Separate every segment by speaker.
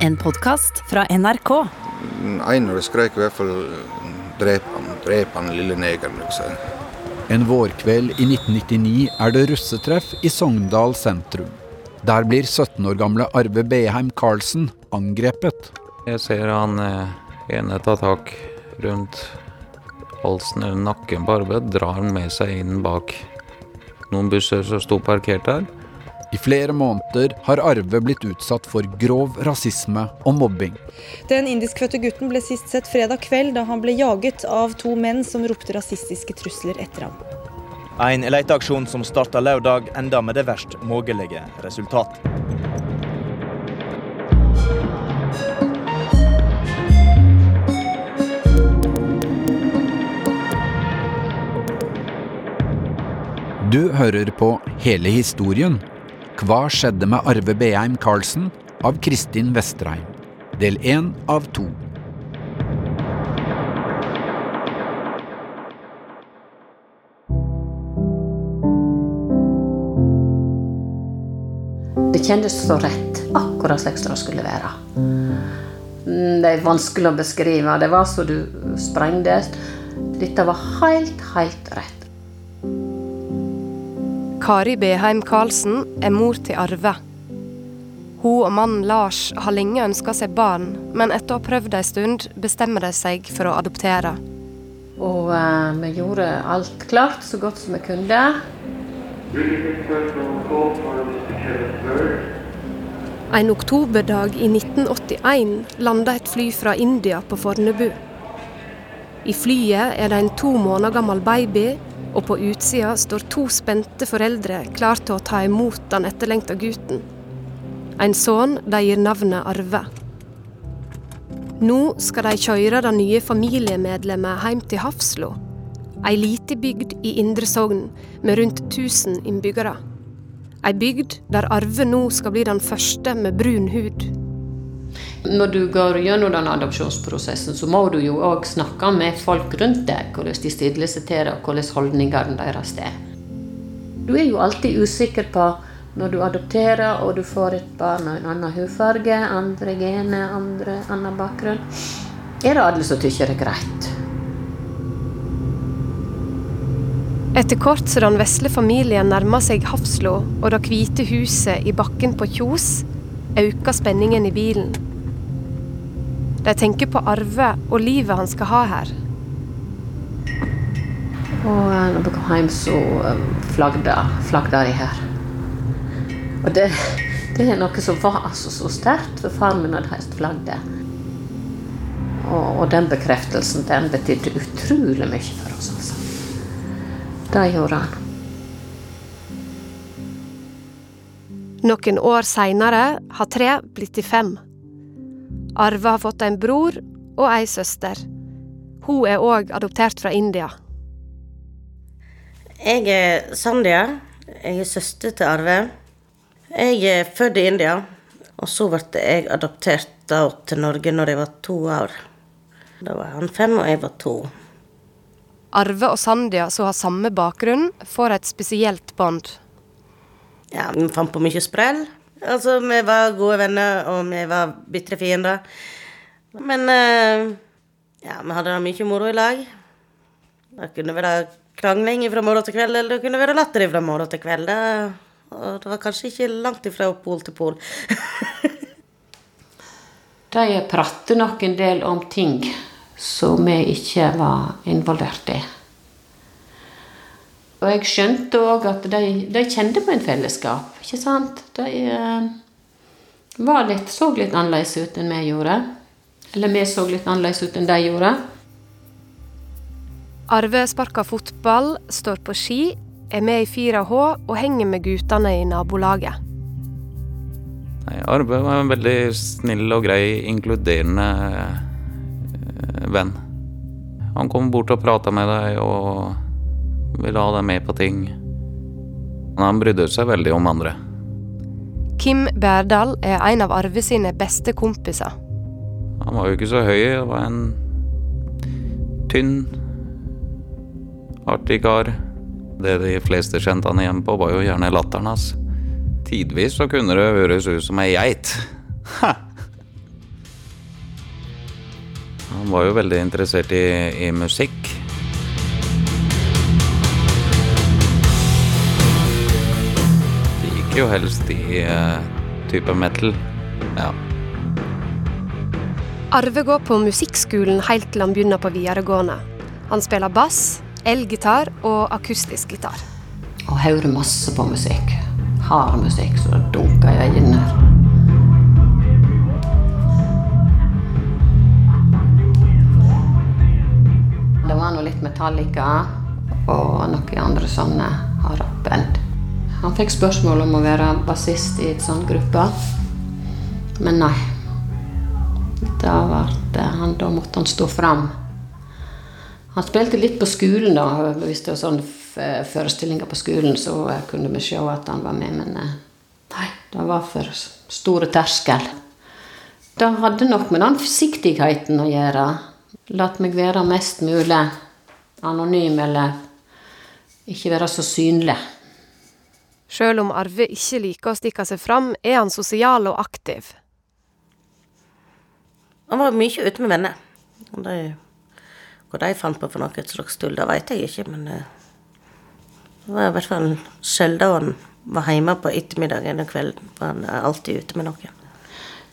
Speaker 1: En podkast fra NRK.
Speaker 2: Einar skrek i hvert fall 'drep han, drep han lille negeren'. Liksom.
Speaker 3: En vårkveld i 1999 er det russetreff i Sogndal sentrum. Der blir 17 år gamle Arve Beheim Karlsen angrepet.
Speaker 4: Jeg ser han eh, ene tar tak rundt halsen eller nakken på Arve, drar han med seg inn bak noen busser som sto parkert der.
Speaker 3: I flere måneder har Arve blitt utsatt for grov rasisme og mobbing.
Speaker 5: Den indiskfødte gutten ble sist sett fredag kveld da han ble jaget av to menn som ropte rasistiske trusler etter ham.
Speaker 6: En leteaksjon som starta lørdag, enda med det verst mulige resultat.
Speaker 3: Du hører på Hele historien. Hva skjedde med Arve Beheim Karlsen? av Kristin Vestreim. Del én av to.
Speaker 7: Det kjennes så rett, akkurat slik som det skulle være. Mm, Det er vanskelig å beskrive. Det var så du sprengtes. Dette var helt, helt rett.
Speaker 8: Kari Beheim Karlsen er mor til Arve. Hun og mannen Lars har lenge ønska seg barn, men etter å ha prøvd ei stund, bestemmer de seg for å adoptere.
Speaker 7: Og eh, vi gjorde alt klart så godt som vi kunne.
Speaker 8: En oktoberdag i 1981 landa et fly fra India på Fornebu. I flyet er det en to måneder gammel baby, og på utsida står to spente foreldre klar til å ta imot den etterlengta gutten. En sønn de gir navnet Arve. Nå skal de kjøre det nye familiemedlemmet hjem til Hafslo, ei lita bygd i Indre Sogn med rundt 1000 innbyggere. Ei bygd der Arve nå skal bli den første med brun hud.
Speaker 7: Når du går gjennom den adopsjonsprosessen, så må du jo òg snakke med folk rundt deg. Hvordan de stiller seg til det, og hvordan holdningene deres er. Du er jo alltid usikker på når du adopterer og du får et barn av en annen hudfarge, andre gener, andre, annen bakgrunn. Er det alle som tykker det er greit?
Speaker 8: Etter kort som den vesle familien nærmer seg Hafslo og det hvite huset i bakken på Kjos, øker spenningen i bilen. De tenker på Arve og livet han skal ha her.
Speaker 7: Og eh, når vi kom hjem, så eh, flagda, flagda de her. Og det, det er noe som var altså så sterkt, for far min hadde heist flagget. Og, og den bekreftelsen, den betydde utrolig mye for oss, altså. Det gjorde han.
Speaker 8: Noen år seinere har tre blitt til fem. Arve har fått en bror og ei søster. Hun er òg adoptert fra India.
Speaker 9: Jeg er Sandia. Jeg er søster til Arve. Jeg er født i India, og så ble jeg adoptert da til Norge når jeg var to år. Da var han fem, og jeg var to.
Speaker 8: Arve og Sandia, som har samme bakgrunn, får et spesielt bånd.
Speaker 9: Ja, vi fant på mye sprell. Altså, vi var gode venner, og vi var bitre fiender. Men eh, ja, vi hadde da mye moro i lag. Det kunne være krangling fra morgen til kveld, eller det kunne være latter fra morgen til kveld. Og det var kanskje ikke langt ifra pol til pol.
Speaker 7: De prater nok en del om ting som vi ikke var involvert i. Og jeg skjønte òg at de, de, kjente på en fellesskap. ikke sant? De eh, var litt, så litt annerledes ut enn vi gjorde. Eller vi så litt annerledes ut enn de gjorde.
Speaker 8: Arve sparker fotball, står på ski, er med i 4H og henger med guttene i nabolaget.
Speaker 4: Nei, Arve var en veldig snill og grei, inkluderende eh, venn. Han kom bort og prata med deg og ville ha deg med på ting. Men han brydde seg veldig om andre.
Speaker 8: Kim Berdal er en av Arve sine beste kompiser.
Speaker 4: Han var jo ikke så høy, det var en tynn, artig kar. Det de fleste kjente han igjen på, var jo gjerne latteren hans. Tidvis så kunne det høres ut som ei geit. Ha! Han var jo veldig interessert i, i musikk. Gikk jo helst i uh, typer metal. Ja.
Speaker 8: Arve går på musikkskolen helt til han begynner på videregående. Han spiller bass, elgitar og akustisk gitar.
Speaker 7: Og hører masse på musikk. Hard musikk så det dunker i øynene. Det var nå litt Metallica og noen andre sånne hardrock-band. Han fikk spørsmål om å være bassist i en sånn gruppe, men nei. Da, han, da måtte han stå fram. Han spilte litt på skolen, da. Hvis det var sånne forestillinger på skolen, så kunne vi se at han var med, men eh, nei, det var for store terskel. Det hadde nok med den forsiktigheten å gjøre. Latt meg være mest mulig anonym, eller ikke være så synlig.
Speaker 8: Sjøl om Arve ikke liker å stikke seg fram, er han sosial og aktiv.
Speaker 9: Han var mye ute med venner. Og de, hva de fant på for noe slags tull, det vet jeg ikke, men eh, det var i hvert fall sjelden han var hjemme på ettermiddagen og kvelden. For han er alltid ute med noen.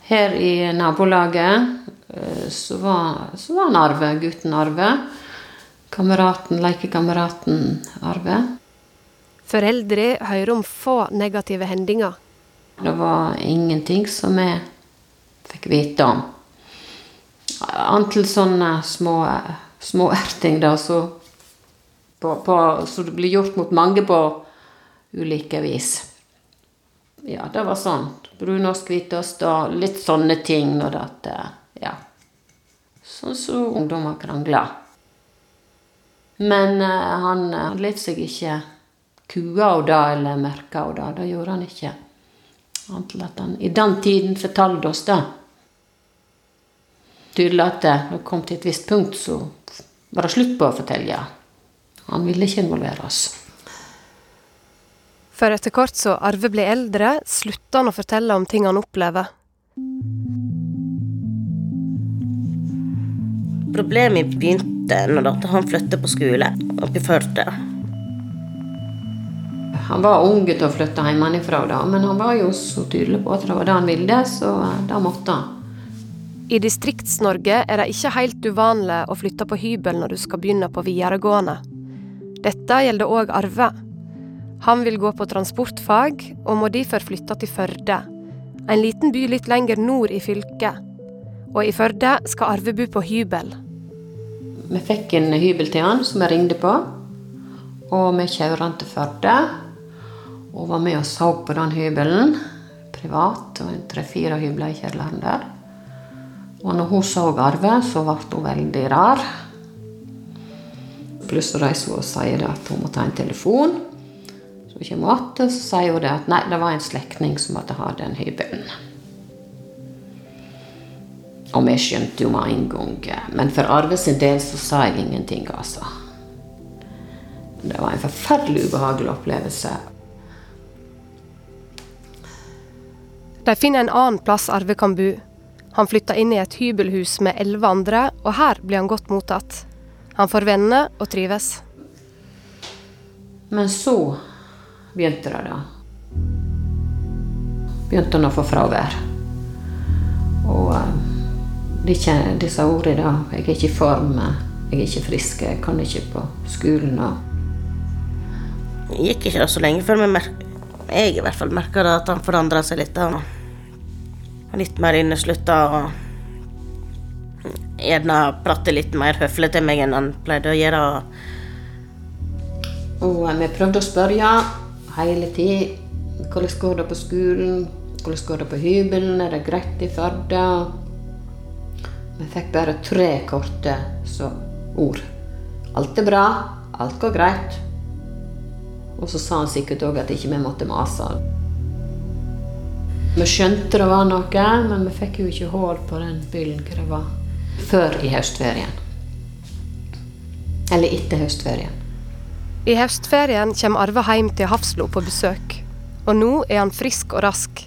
Speaker 7: Her i nabolaget eh, så var, så var han Arve, gutten Arve. Kameraten, lekekameraten Arve.
Speaker 8: Foreldre hører om få negative hendinger.
Speaker 7: Det var ingenting som vi fikk vite om. Antall sånne små, små erting da, så, på, på, så det blir gjort mot mange på ulike vis. Ja, det var sånn. Brunost, hvitost og litt sånne ting. Når det, ja. Sånn som så ungdommer krangler. Men uh, han, han lot seg ikke kue henne det eller merka henne det. Det gjorde han ikke. Annet at han i den tiden fortalte oss det. Tydelig at det når det kom til et visst punkt, så var det slutt på å fortelle. Han ville ikke involvere oss.
Speaker 8: For etter hvert så Arve blir eldre, slutter han å fortelle om ting han opplever.
Speaker 9: Problemet begynte når han flyttet på skole oppe i Førde.
Speaker 7: Han var ung til å flytte hjemmefra, da, men han var jo så tydelig på at det var det han ville, så da måtte han.
Speaker 8: I Distrikts-Norge er det ikke helt uvanlig å flytte på hybel når du skal begynne på videregående. Dette gjelder òg Arve. Han vil gå på transportfag, og må derfor flytte til Førde, en liten by litt lenger nord i fylket. Og i Førde skal Arve bo på hybel.
Speaker 7: Vi fikk en hybel til han som jeg ringte på, og vi kjører han til Førde. Og var med og så på den hybelen privat, og tre-fire hybler i kjelleren der. Og når hun så Arve, så ble hun veldig rar. Plutselig reiser hun og sier at hun må ta en telefon. Så hun kommer tilbake, så sier hun at nei, det var en slektning som måtte ha den hybelen. Og vi skjønte jo med en gang. Men for Arve sin del så sa jeg ingenting, altså. Det var en forferdelig ubehagelig opplevelse.
Speaker 8: De finner en annen plass Arve kan bo. Han flytter inn i et hybelhus med elleve andre, og her blir han godt mottatt. Han får venner og trives.
Speaker 7: Men så begynte det, da. Begynte han å få fravær. Og um, disse, disse ordene da 'Jeg er ikke i form, jeg er ikke frisk, jeg kan ikke på skolen'. Og
Speaker 9: det gikk ikke så lenge før jeg i hvert fall merka at han forandra seg litt. Da litt mer inneslutta og gjerne prate litt mer høflig til meg enn han pleide å gjøre.
Speaker 7: Og vi prøvde å spørre hele tida hvordan går det på skolen, hvordan går det på hybelen, er det greit i Førde? Vi fikk bare tre korte ord. Alt er bra, alt går greit. Og så sa han sikkert òg at ikke vi måtte mase. Vi skjønte det var noe, men vi fikk jo ikke hull på den byllen hva det var. Før i høstferien. Eller etter høstferien.
Speaker 8: I høstferien kommer Arve hjem til Hafslo på besøk. Og nå er han frisk og rask.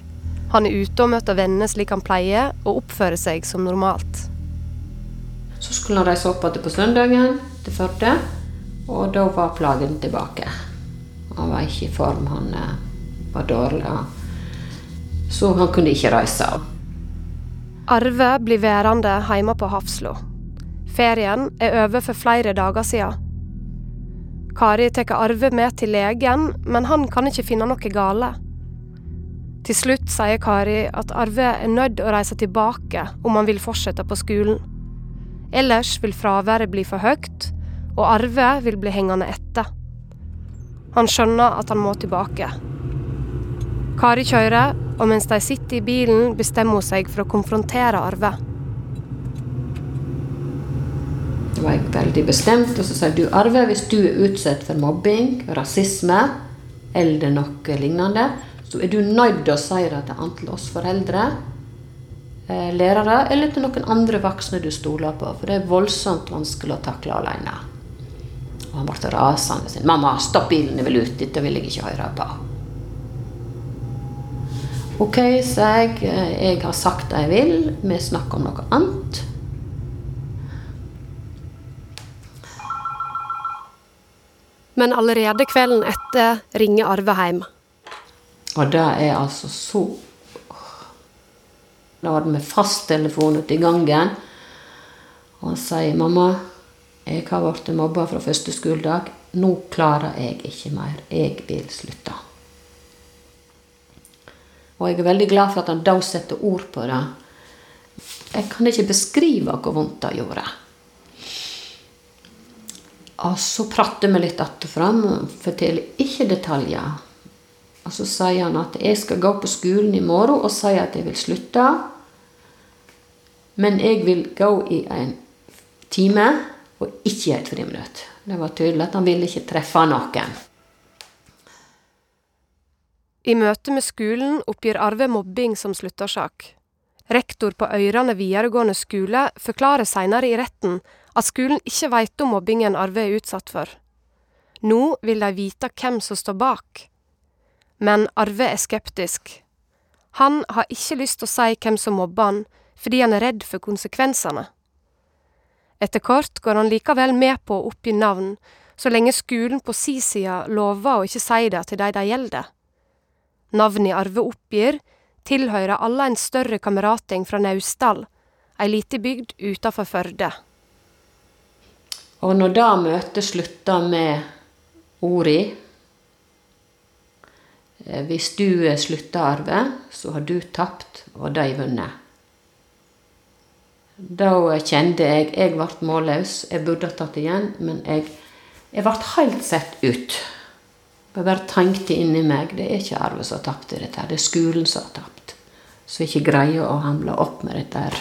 Speaker 8: Han er ute og møter venner slik han pleier, og oppfører seg som normalt.
Speaker 7: Så skulle han reise opp igjen på søndagen til Førde, og da var plagen tilbake. Han var ikke i form, han eh, var dårlig. Så han kunne ikke reise.
Speaker 8: Arve blir værende hjemme på Hafslo. Ferien er over for flere dager siden. Kari tar Arve med til legen, men han kan ikke finne noe gale. Til slutt sier Kari at Arve er nødt å reise tilbake om han vil fortsette på skolen. Ellers vil fraværet bli for høyt, og Arve vil bli hengende etter. Han skjønner at han må tilbake. Kari kjører, og mens de sitter i bilen, bestemmer hun seg for å konfrontere Arve.
Speaker 7: Da var jeg veldig bestemt, og så sier du Arve, hvis du er utsatt for mobbing, rasisme eller noe lignende, så er du nødt til å si det til enten oss foreldre, eh, lærere eller til noen andre voksne du stoler på. For det er voldsomt vanskelig å takle alene. Og han ble rasende. sin. 'Mamma, stopp bilen, jeg vil ut. Dette vil jeg ikke høre på.' Ok, sa jeg. Jeg har sagt det jeg vil. Vi snakker om noe annet.
Speaker 8: Men allerede kvelden etter ringer Arve hjem.
Speaker 7: Og det er altså så Da hadde vi fasttelefon ute i gangen. Og han sier 'Mamma, jeg har blitt mobba fra første skoledag. Nå klarer jeg ikke mer. Jeg vil slutte'. Og jeg er veldig glad for at han da setter ord på det. Jeg kan ikke beskrive hvor vondt det gjorde. Og så prater vi litt att og fram, forteller ikke detaljer. Og så sier han at jeg skal gå på skolen i morgen og si at jeg vil slutte. Men jeg vil gå i en time og ikke i et friminutt. Det var tydelig at han ville ikke treffe noen.
Speaker 8: I møte med skolen oppgir Arve mobbing som sluttårsak. Rektor på Øyrane videregående skole forklarer seinere i retten at skolen ikke veit om mobbingen Arve er utsatt for. Nå vil de vite hvem som står bak. Men Arve er skeptisk. Han har ikke lyst til å si hvem som mobber han, fordi han er redd for konsekvensene. Etter kort går han likevel med på å oppgi navn, så lenge skolen på si side lover å ikke si det til de det gjelder. Navnet Arve oppgir, tilhører alle en større kamerating fra Naustdal, ei lita bygd utafor Førde.
Speaker 7: Og når det møtet slutta med orda Hvis du slutter, Arve, så har du tapt, og de vunnet. Da kjente jeg jeg ble målløs. Jeg burde ha tatt igjen, men jeg, jeg ble helt sett ut. Jeg bare tenkte inni meg det er ikke Arve som har tapt i dette, her, det er skolen som har tapt. Som ikke greier å hamle opp med dette her.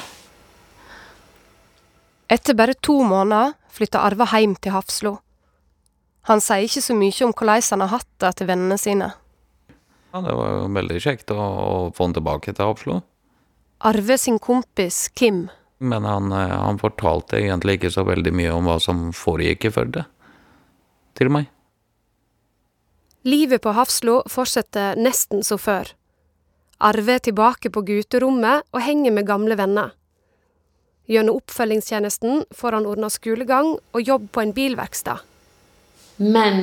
Speaker 8: Etter bare to måneder flytta Arve hjem til Hafslo. Han sier ikke så mye om hvordan han har hatt det til vennene sine.
Speaker 4: Ja, det var jo veldig kjekt å, å få han tilbake til Hafslo.
Speaker 8: Arve sin kompis Kim
Speaker 4: Men han, eh, han fortalte egentlig ikke så veldig mye om hva som foregikk i Førde. Til meg.
Speaker 8: Livet på Hafslo fortsetter nesten som før. Arve er tilbake på guterommet og henger med gamle venner. Gjennom oppfølgingstjenesten får han ordna skolegang og jobb på en bilverksted.
Speaker 7: Men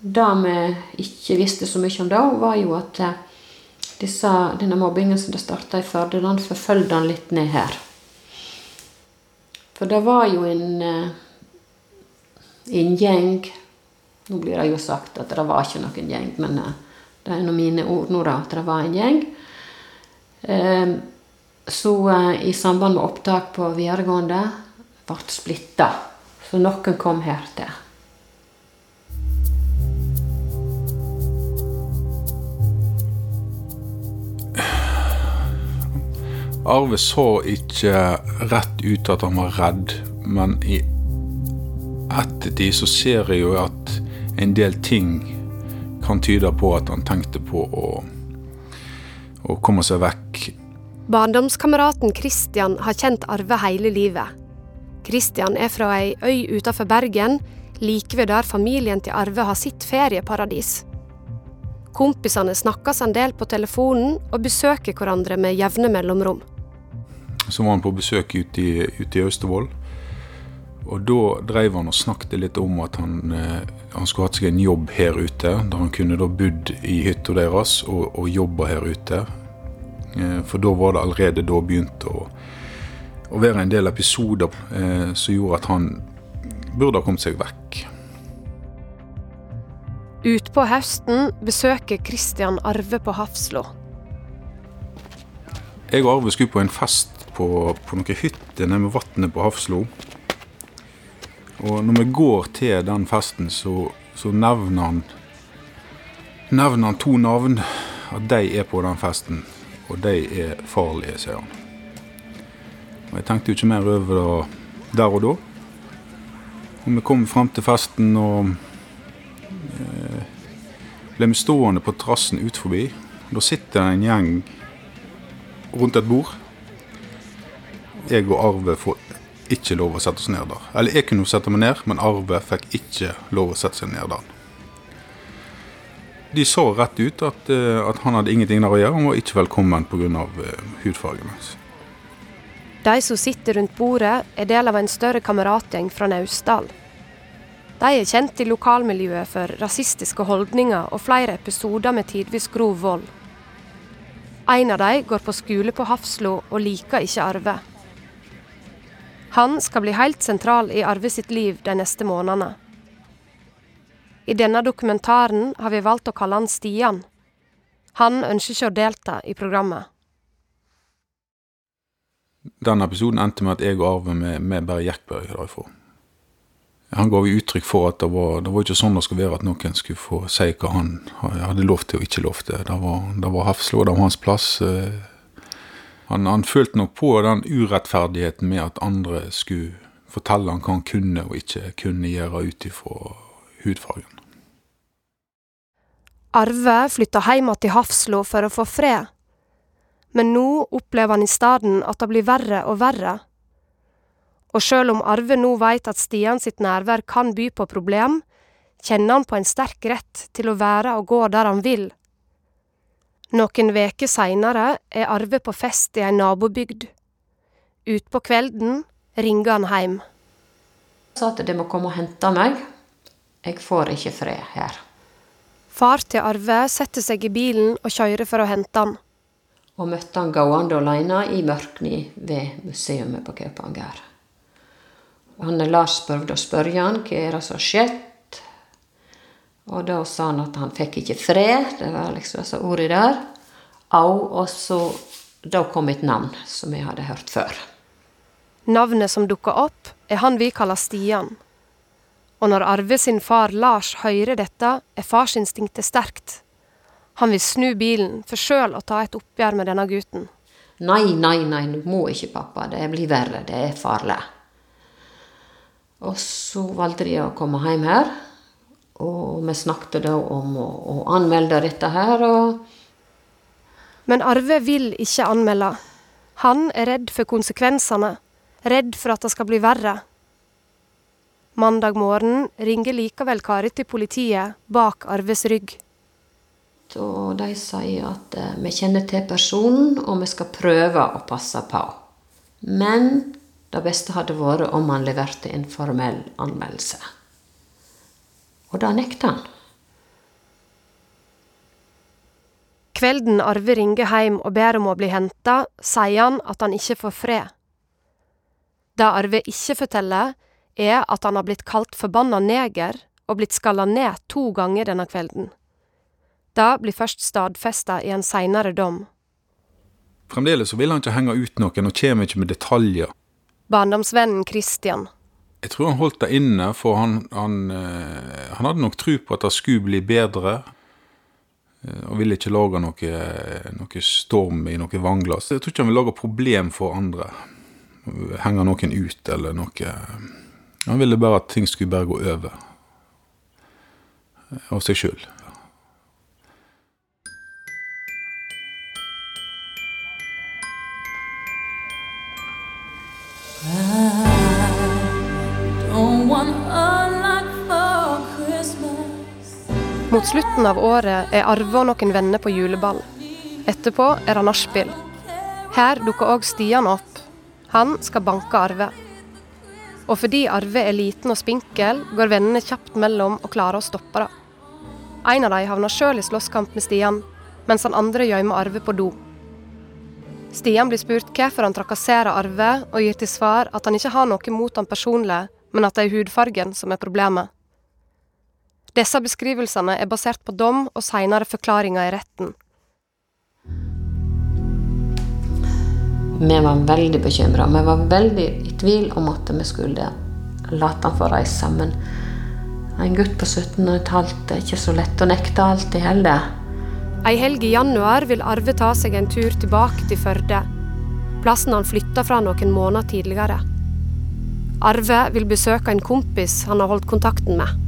Speaker 7: det vi ikke visste så mye om da, var jo at eh, disse, denne mobbingen som det starta i Førde, den forfølgde han litt ned her. For det var jo en, eh, en gjeng Nå blir det jo sagt at det var ikke noen gjeng, men eh, det er nå mine ord nå, da, at det var en gjeng. Eh, Så eh, i samband med opptak på videregående ble splitta. Så noen kom her til.
Speaker 10: Arve så ikke rett ut at han var redd, men i ettertid så ser jeg jo at en del ting kan tyde på at han tenkte på å, å komme seg vekk.
Speaker 8: Barndomskameraten Christian har kjent Arve hele livet. Christian er fra ei øy utenfor Bergen, like ved der familien til Arve har sitt ferieparadis. Kompisene snakkes en del på telefonen og besøker hverandre med jevne mellomrom.
Speaker 10: Så var han på besøk ute i, ute i Austevoll. Og da drev han og snakket litt om at han, eh, han skulle hatt seg en jobb her ute. Der han kunne da bodd i hytta deres og, og jobba her ute. Eh, for da var det allerede da begynt å, å være en del episoder eh, som gjorde at han burde ha kommet seg vekk.
Speaker 8: Utpå høsten besøker Christian Arve på Hafslo.
Speaker 10: Jeg og Arve skulle på en fest på, på noen hytter nede med vannet på Hafslo. Og når vi går til den festen, så, så nevner han nevner han to navn. At de er på den festen. Og de er farlige, sier han. Og Jeg tenkte jo ikke mer over det der og da. Og vi kom frem til festen og eh, ble vi stående på terrassen ut forbi. Da sitter det en gjeng rundt et bord. Jeg og Arve får ikke lov å sette oss ned der. Eller jeg kunne sette meg ned, men Arve fikk ikke lov å sette seg ned der. De sa rett ut at, eh, at han hadde ingenting der å gjøre. Han var ikke velkommen pga. Uh, hudfargen hans.
Speaker 8: De som sitter rundt bordet, er del av en større kameratgjeng fra Naustdal. De er kjent i lokalmiljøet for rasistiske holdninger og flere episoder med tidvis grov vold. En av dem går på skole på Hafslo og liker ikke Arve. Han skal bli helt sentral i Arve sitt liv de neste månedene. I denne dokumentaren har vi valgt å kalle han Stian. Han ønsker ikke å delta i programmet.
Speaker 10: Den episoden endte med at jeg og Arve med, med bare gikk bare derfra. Han ga uttrykk for at det var, det var ikke sånn det skulle være at noen skulle få si hva han hadde lov til og ikke lov til. Det var, det var Hafslo, det var hans plass. Han, han, følte nok på den urettferdigheten med at andre skulle fortelle han hva han kunne og ikke kunne gjøre ut ifra hudfargen.
Speaker 8: Arve flytta hjem til Hafslo for å få fred. Men nå opplever han i stedet at det blir verre og verre. Og sjøl om Arve nå veit at Stian sitt nærvær kan by på problem, kjenner han på en sterk rett til å være og gå der han vil. Noen veker seinere er Arve på fest i ei nabobygd. Utpå kvelden ringer han heim.
Speaker 7: Jeg sa at de må komme og hente meg. Jeg får ikke fred her.
Speaker 8: Far til Arve setter seg i bilen og kjører for å hente han
Speaker 7: og møtte han gående alene i mørkni ved museet på Kaupanger. Han Lars prøvde å spørre han hva er det som har skjedd. Og da sa han at han fikk ikke fred. Det var liksom disse ordene der. Au, og så da kom et navn som jeg hadde hørt før.
Speaker 8: Navnet som dukka opp, er han vi kaller Stian. Og når Arve sin far Lars hører dette, er farsinstinktet sterkt. Han vil snu bilen for sjøl å ta et oppgjør med denne gutten.
Speaker 7: Nei, nei, nei, du må ikke, pappa. Det blir verre. Det er farlig. Og så valgte de å komme hjem her. Og vi snakket da om å, å anmelde dette her, og
Speaker 8: Men Arve vil ikke anmelde. Han er redd for konsekvensene. Redd for at det skal bli verre. Mandag morgen ringer likevel Kari til politiet bak Arves rygg.
Speaker 7: Og de sier at eh, vi kjenner til personen, og vi skal prøve å passe på. Men det beste hadde vært om han leverte en formell anmeldelse. Og da nekter han.
Speaker 8: Kvelden Arve ringer hjem og ber om å bli henta, sier han at han ikke får fred. Det Arve ikke forteller, er at han har blitt kalt forbanna neger og blitt skalla ned to ganger denne kvelden. Det blir først stadfesta i en seinere dom.
Speaker 10: Fremdeles så vil han ikke henge ut noen og kommer ikke med detaljer.
Speaker 8: Barndomsvennen Christian.
Speaker 10: Jeg tror han holdt det inne, for han, han, han hadde nok tro på at det skulle bli bedre. Og ville ikke lage noe, noe storm i noe vannglass. Jeg tror ikke han vil lage problem for andre. Henge noen ut eller noe. Han ville bare at ting skulle bare gå over. Av seg sjøl.
Speaker 8: Mot slutten av året er Arve og noen venner på juleball. Etterpå er det nachspiel. Her dukker òg Stian opp, Han skal banke Arve. Og fordi Arve er liten og spinkel, går vennene kjapt mellom og klarer å stoppe det. En av dem havner sjøl i slåsskamp med Stian, mens han andre gjemmer Arve på do. Stian blir spurt hvorfor han trakasserer Arve, og gir til svar at han ikke har noe mot han personlig, men at det er hudfargen som er problemet. Disse beskrivelsene er basert på dom og seinere forklaringer i retten.
Speaker 7: Vi var veldig bekymra. Vi var veldig i tvil om at vi skulle la han få reise. Men en gutt på 17 15 er ikke så lett å nekte alltid heller.
Speaker 8: Ei helg i januar vil Arve ta seg en tur tilbake til Førde. Plassen han flytta fra noen måneder tidligere. Arve vil besøke en kompis han har holdt kontakten med.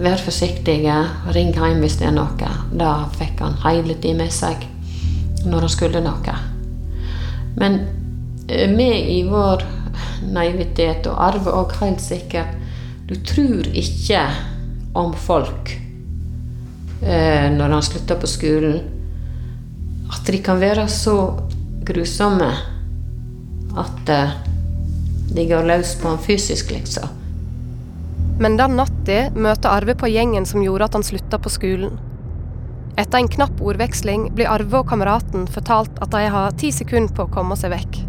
Speaker 7: Vær forsiktige, ring hjem hvis det er noe. Det fikk han hele tida med seg når han skulle noe. Men eh, vi i vår naivitet, og Arve òg helt sikkert, du tror ikke om folk eh, når han slutter på skolen, at de kan være så grusomme at eh, de går løs på han fysisk, liksom.
Speaker 8: Men den natta møter Arve på gjengen som gjorde at han slutta på skolen. Etter en knapp ordveksling blir Arve og kameraten fortalt at de har ti sekunder på å komme seg vekk.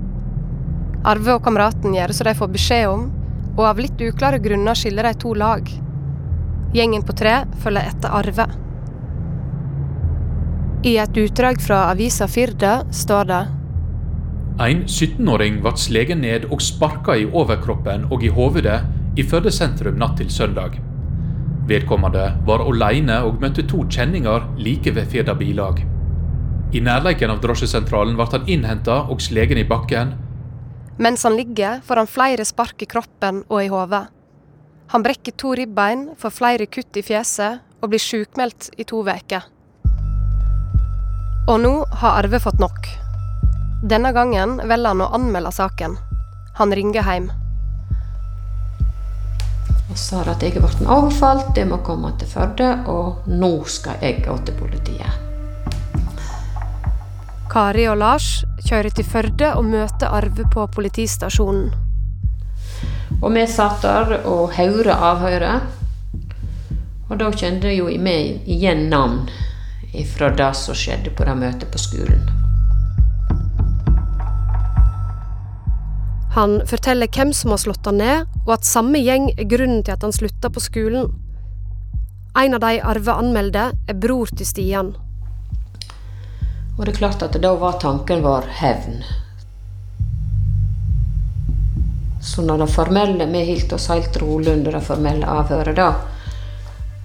Speaker 8: Arve og kameraten gjør som de får beskjed om, og av litt uklare grunner skiller de to lag. Gjengen på tre følger etter Arve. I et utdrag fra avisa Firda står det
Speaker 11: En 17-åring ble sleget ned og sparka i overkroppen og i hovedet i Førde sentrum natt til søndag. Vedkommende var alene og møtte to kjenninger like ved Firda bilag. I nærleiken av drosjesentralen ble han innhenta og slegen i bakken.
Speaker 8: Mens han ligger, får han flere spark i kroppen og i hodet. Han brekker to ribbein, får flere kutt i fjeset og blir sjukmeldt i to uker. Og nå har Arve fått nok. Denne gangen velger han å anmelde saken. Han ringer hjem.
Speaker 7: Og sa at jeg blitt overfalt, jeg må komme til Førde, og nå skal jeg gå til politiet.
Speaker 8: Kari og Lars kjører til Førde og møter Arve på politistasjonen.
Speaker 7: Og vi satt der og hørte avhøret. Og da kjente jeg jo meg igjen navn fra det som skjedde på det møtet på skolen.
Speaker 8: Han forteller hvem som har slått han ned, og at samme gjeng er grunnen til at han slutta på skolen. En av de Arve anmelder, er bror til Stian.
Speaker 7: Og det er klart at da var tanken vår hevn. Så når det formelle Vi holdt oss helt rolig under det formelle avhøret da.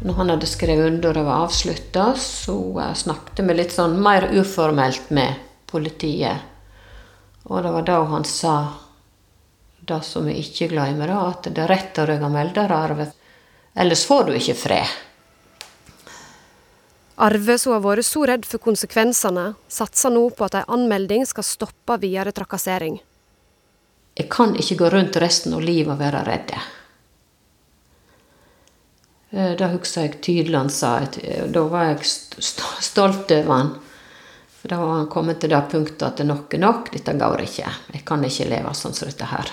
Speaker 7: Når han hadde skrevet under og det var avslutta, så snakket vi litt sånn mer uformelt med politiet. Og det var da han sa det som vi ikke glemmer, da, at det er rett å melde melderarv. Ellers får du ikke fred.
Speaker 8: Arve, som har vært så redd for konsekvensene, satser nå på at en anmelding skal stoppe videre trakassering.
Speaker 7: Jeg kan ikke gå rundt resten av livet og være redd. Eh, det husker jeg tydelig han sa. Eh, da var jeg stolt over han. For da var han kommet til det punktet at nok er nok, dette går ikke. Jeg kan ikke leve sånn som dette her.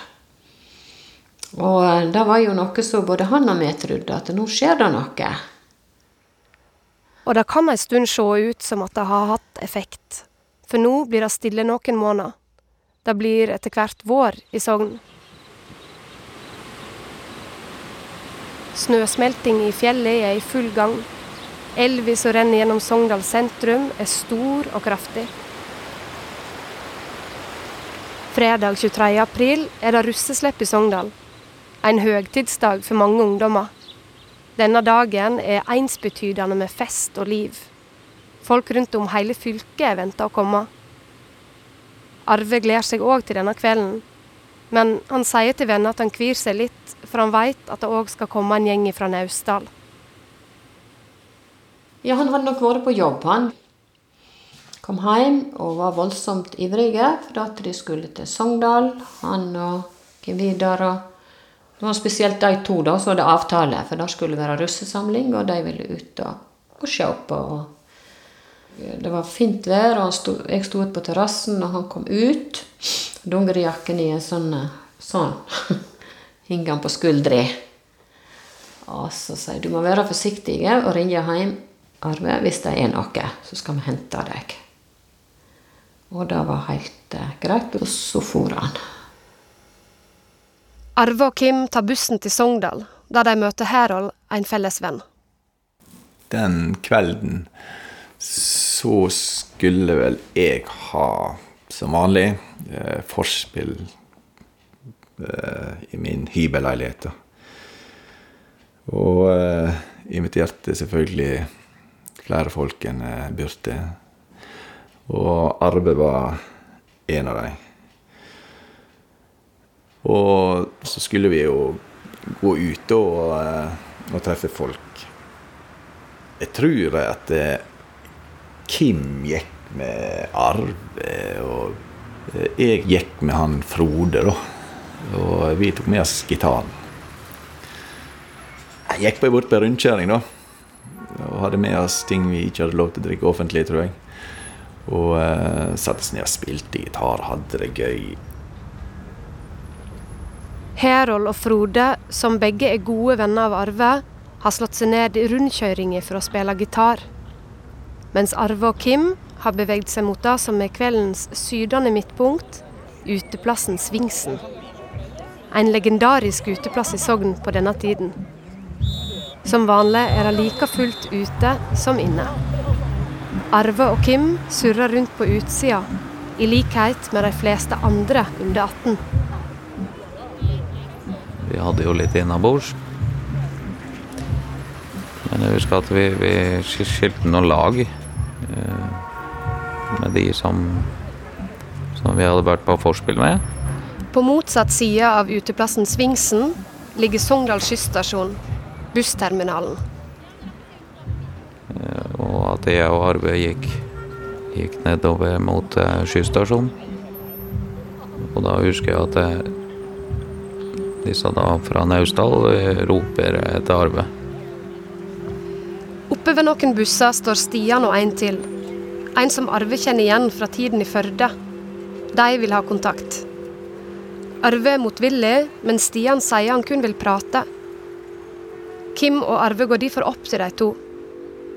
Speaker 7: Og eh, det var jo noe som både han og vi trodde, at nå skjer det noe.
Speaker 8: Og det kan ei stund se ut som at det har hatt effekt. For nå blir det stille noen måneder. Det blir etter hvert vår i Sogn. Snøsmelting i fjellet er i full gang. Elva som renner gjennom Sogndal sentrum, er stor og kraftig. Fredag 23. april er det russeslipp i Sogndal. En høgtidsdag for mange ungdommer. Denne dagen er ensbetydende med fest og liv. Folk rundt om hele fylket venter å komme. Arve gleder seg òg til denne kvelden, men han sier til venner at han kvir seg litt, for han veit at det òg skal komme en gjeng fra Naustdal.
Speaker 7: Ja, han hadde nok vært på jobb, han. Kom hjem og var voldsomt ivrige for at de skulle til Sogndal, han og Vidar og det var spesielt de to da, var det avtale, for det skulle være russesamling, og de ville ut og, og se på. Det var fint vær, og stod, jeg sto ute på terrassen, og han kom ut. Dungerijakken i en sånn sånn. Henger han på skuldra. Og så sier du må være forsiktig og ringe hjem Arve hvis det er noe, så skal vi hente deg. Og det var helt eh, greit, og så for han.
Speaker 8: Arve og Kim tar bussen til Sogndal, der de møter Herold, en felles venn.
Speaker 12: Den kvelden så skulle vel jeg ha, som vanlig, eh, forspill eh, i min hybelleilighet. Og eh, inviterte selvfølgelig flere folk enn jeg burde. Og Arve var en av dem. Og så skulle vi jo gå ute og, eh, og treffe folk. Jeg tror at eh, Kim gikk med Arve, og eh, jeg gikk med han Frode, da. Og vi tok med oss gitaren. Jeg gikk bare bort på rundkjøring, da. Og hadde med oss ting vi ikke hadde lov til å drikke offentlig, tror jeg. Og uh, satte oss ned og spilte gitar, hadde det gøy.
Speaker 8: Herold og Frode, som begge er gode venner av Arve, har slått seg ned i rundkjøringer for å spille gitar. Mens Arve og Kim har beveget seg mot det som er kveldens sydende midtpunkt, uteplassen Svingsen. En legendarisk uteplass i Sogn på denne tiden. Som vanlig er det like fullt ute som inne. Arve og Kim surrer rundt på utsida, i likhet med de fleste andre under 18.
Speaker 4: Vi hadde jo litt innabords. Men jeg husker at vi, vi skilte noen lag eh, med de som, som vi hadde vært på vorspiel med.
Speaker 8: På motsatt side av uteplassen Svingsen ligger Sogndal skysstasjon, bussterminalen.
Speaker 4: Eh, og at jeg og Arve gikk, gikk nedover mot uh, skysstasjonen. Og da husker jeg at eh, disse da fra Naustdal eh, roper etter Arve.
Speaker 8: Oppe ved noen busser står Stian og en til. En som Arve kjenner igjen fra tiden i Førde. De vil ha kontakt. Arve er motvillig, men Stian sier han kun vil prate. Kim og Arve går derfor opp til de to.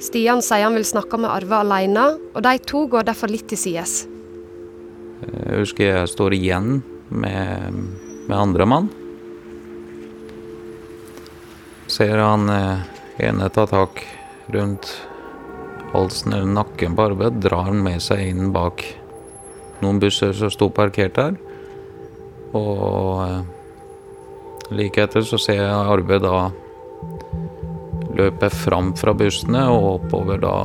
Speaker 8: Stian sier han vil snakke med Arve alene, og de to går derfor litt til sides.
Speaker 4: Jeg husker jeg står igjen med, med andre mann. Ser han eh, ene ta tak rundt halsen eller nakken på Arve, drar han med seg inn bak noen busser som sto parkert der. Og eh, like etter så ser jeg Arve da løpe fram fra bussene og oppover da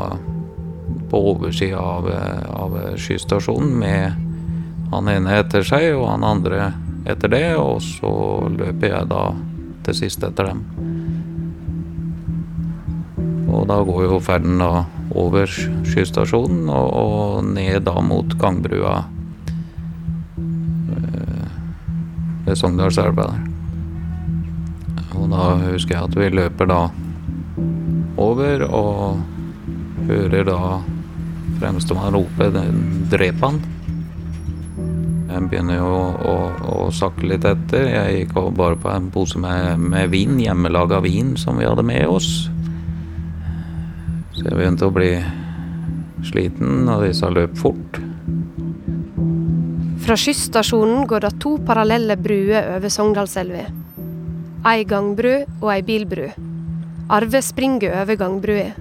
Speaker 4: på oversida av, av skystasjonen med han ene etter seg og han andre etter det, og så løper jeg da til sist etter dem. Og da går jo ferden da over skystasjonen og, og ned da mot gangbrua eh, ved Sogndalselva der. Og da husker jeg at vi løper da over og hører da fremstemann rope 'drep han'. Jeg begynner jo å, å, å sakke litt etter. Jeg gikk bare på en pose med, med vin, hjemmelaga vin som vi hadde med oss. Så jeg begynte å bli sliten, og disse løp fort.
Speaker 8: Fra skysstasjonen går det to parallelle bruer over Sogndalselva. Ei gangbru og ei bilbru. Arve springer over gangbrua.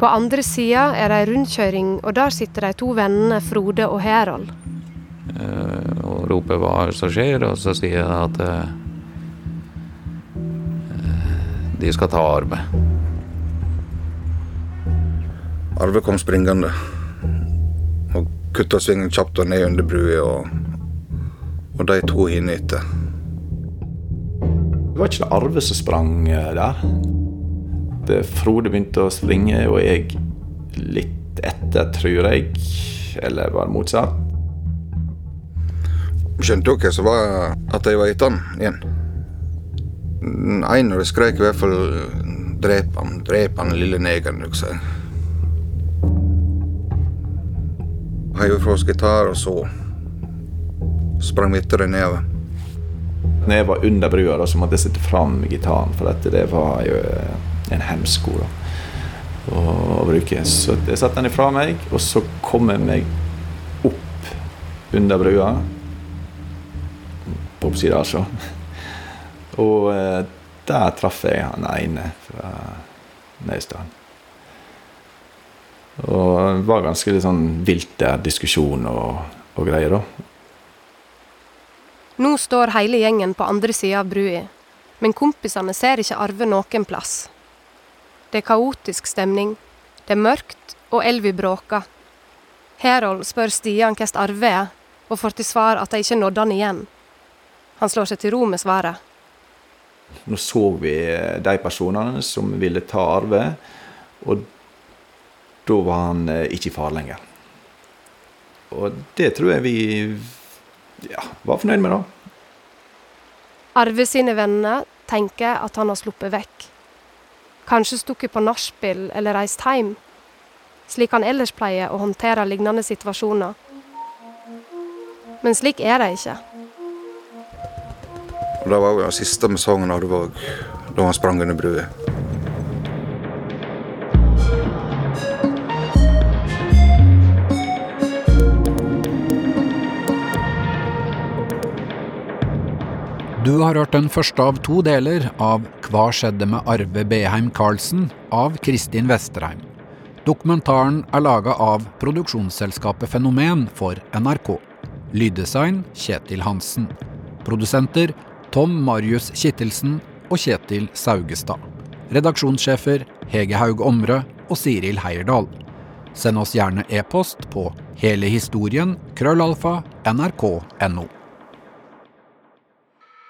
Speaker 8: På andre sida er det ei rundkjøring, og der sitter de to vennene Frode og Herold.
Speaker 4: Eh, og roper hva som skjer, og så sier jeg at eh, de skal ta Arve.
Speaker 2: Arve kom springende og kutta svingen kjapt og ned under brua, og, og de to inne etter.
Speaker 12: Det var ikke det Arve som sprang eh, der. Det Frode begynte å springe, og jeg litt etter, tror jeg. Eller var det motsatt?
Speaker 2: Skjønte dere som var at jeg var etter han igjen? En av dem skrek i hvert fall 'drep han, drep han, lille negeren'. husker jeg. Heiv fra oss gitar, og så sprang vi etter dem nedover.
Speaker 12: Når jeg var under brua, da, så måtte jeg sette fram gitaren, for dette, det var jo en hemsko da, å, å bruke. Så jeg satte den ifra meg, og så kom jeg meg opp under brua. På oppsida, altså. Og eh, der traff jeg han ene fra Nøystad. Og det var ganske litt sånn vilt der, diskusjon og, og greier, da.
Speaker 8: Nå står hele gjengen på andre sida av brua, men kompisene ser ikke Arve noen plass. Det er kaotisk stemning, det er mørkt, og Elvi bråker. Herold spør Stian hvordan Arve er, og får til svar at de ikke nådde han igjen. Han slår seg til ro med svaret.
Speaker 12: Nå så vi de personene som ville ta Arve, og da var han eh, ikke i fare lenger. Og det tror jeg vi ja, var fornøyd med, da.
Speaker 8: Arve sine venner tenker at han har sluppet vekk. Kanskje stukket på nachspiel eller reist hjem, slik han ellers pleier å håndtere lignende situasjoner. Men slik er det ikke.
Speaker 2: Det var jo den siste med sangen han Arve òg, da han sprang under brua.
Speaker 3: Du har hørt den første av to deler av Hva skjedde med Arve Beheim Karlsen av Kristin Vesterheim. Dokumentaren er laga av produksjonsselskapet Fenomen for NRK. Lyddesign Kjetil Hansen. Produsenter Tom Marius Kittelsen og Kjetil Saugestad. Redaksjonssjefer Hege Haug Omre og Siril Heierdal. Send oss gjerne e-post på helehistorien krøllalfa nrk.no.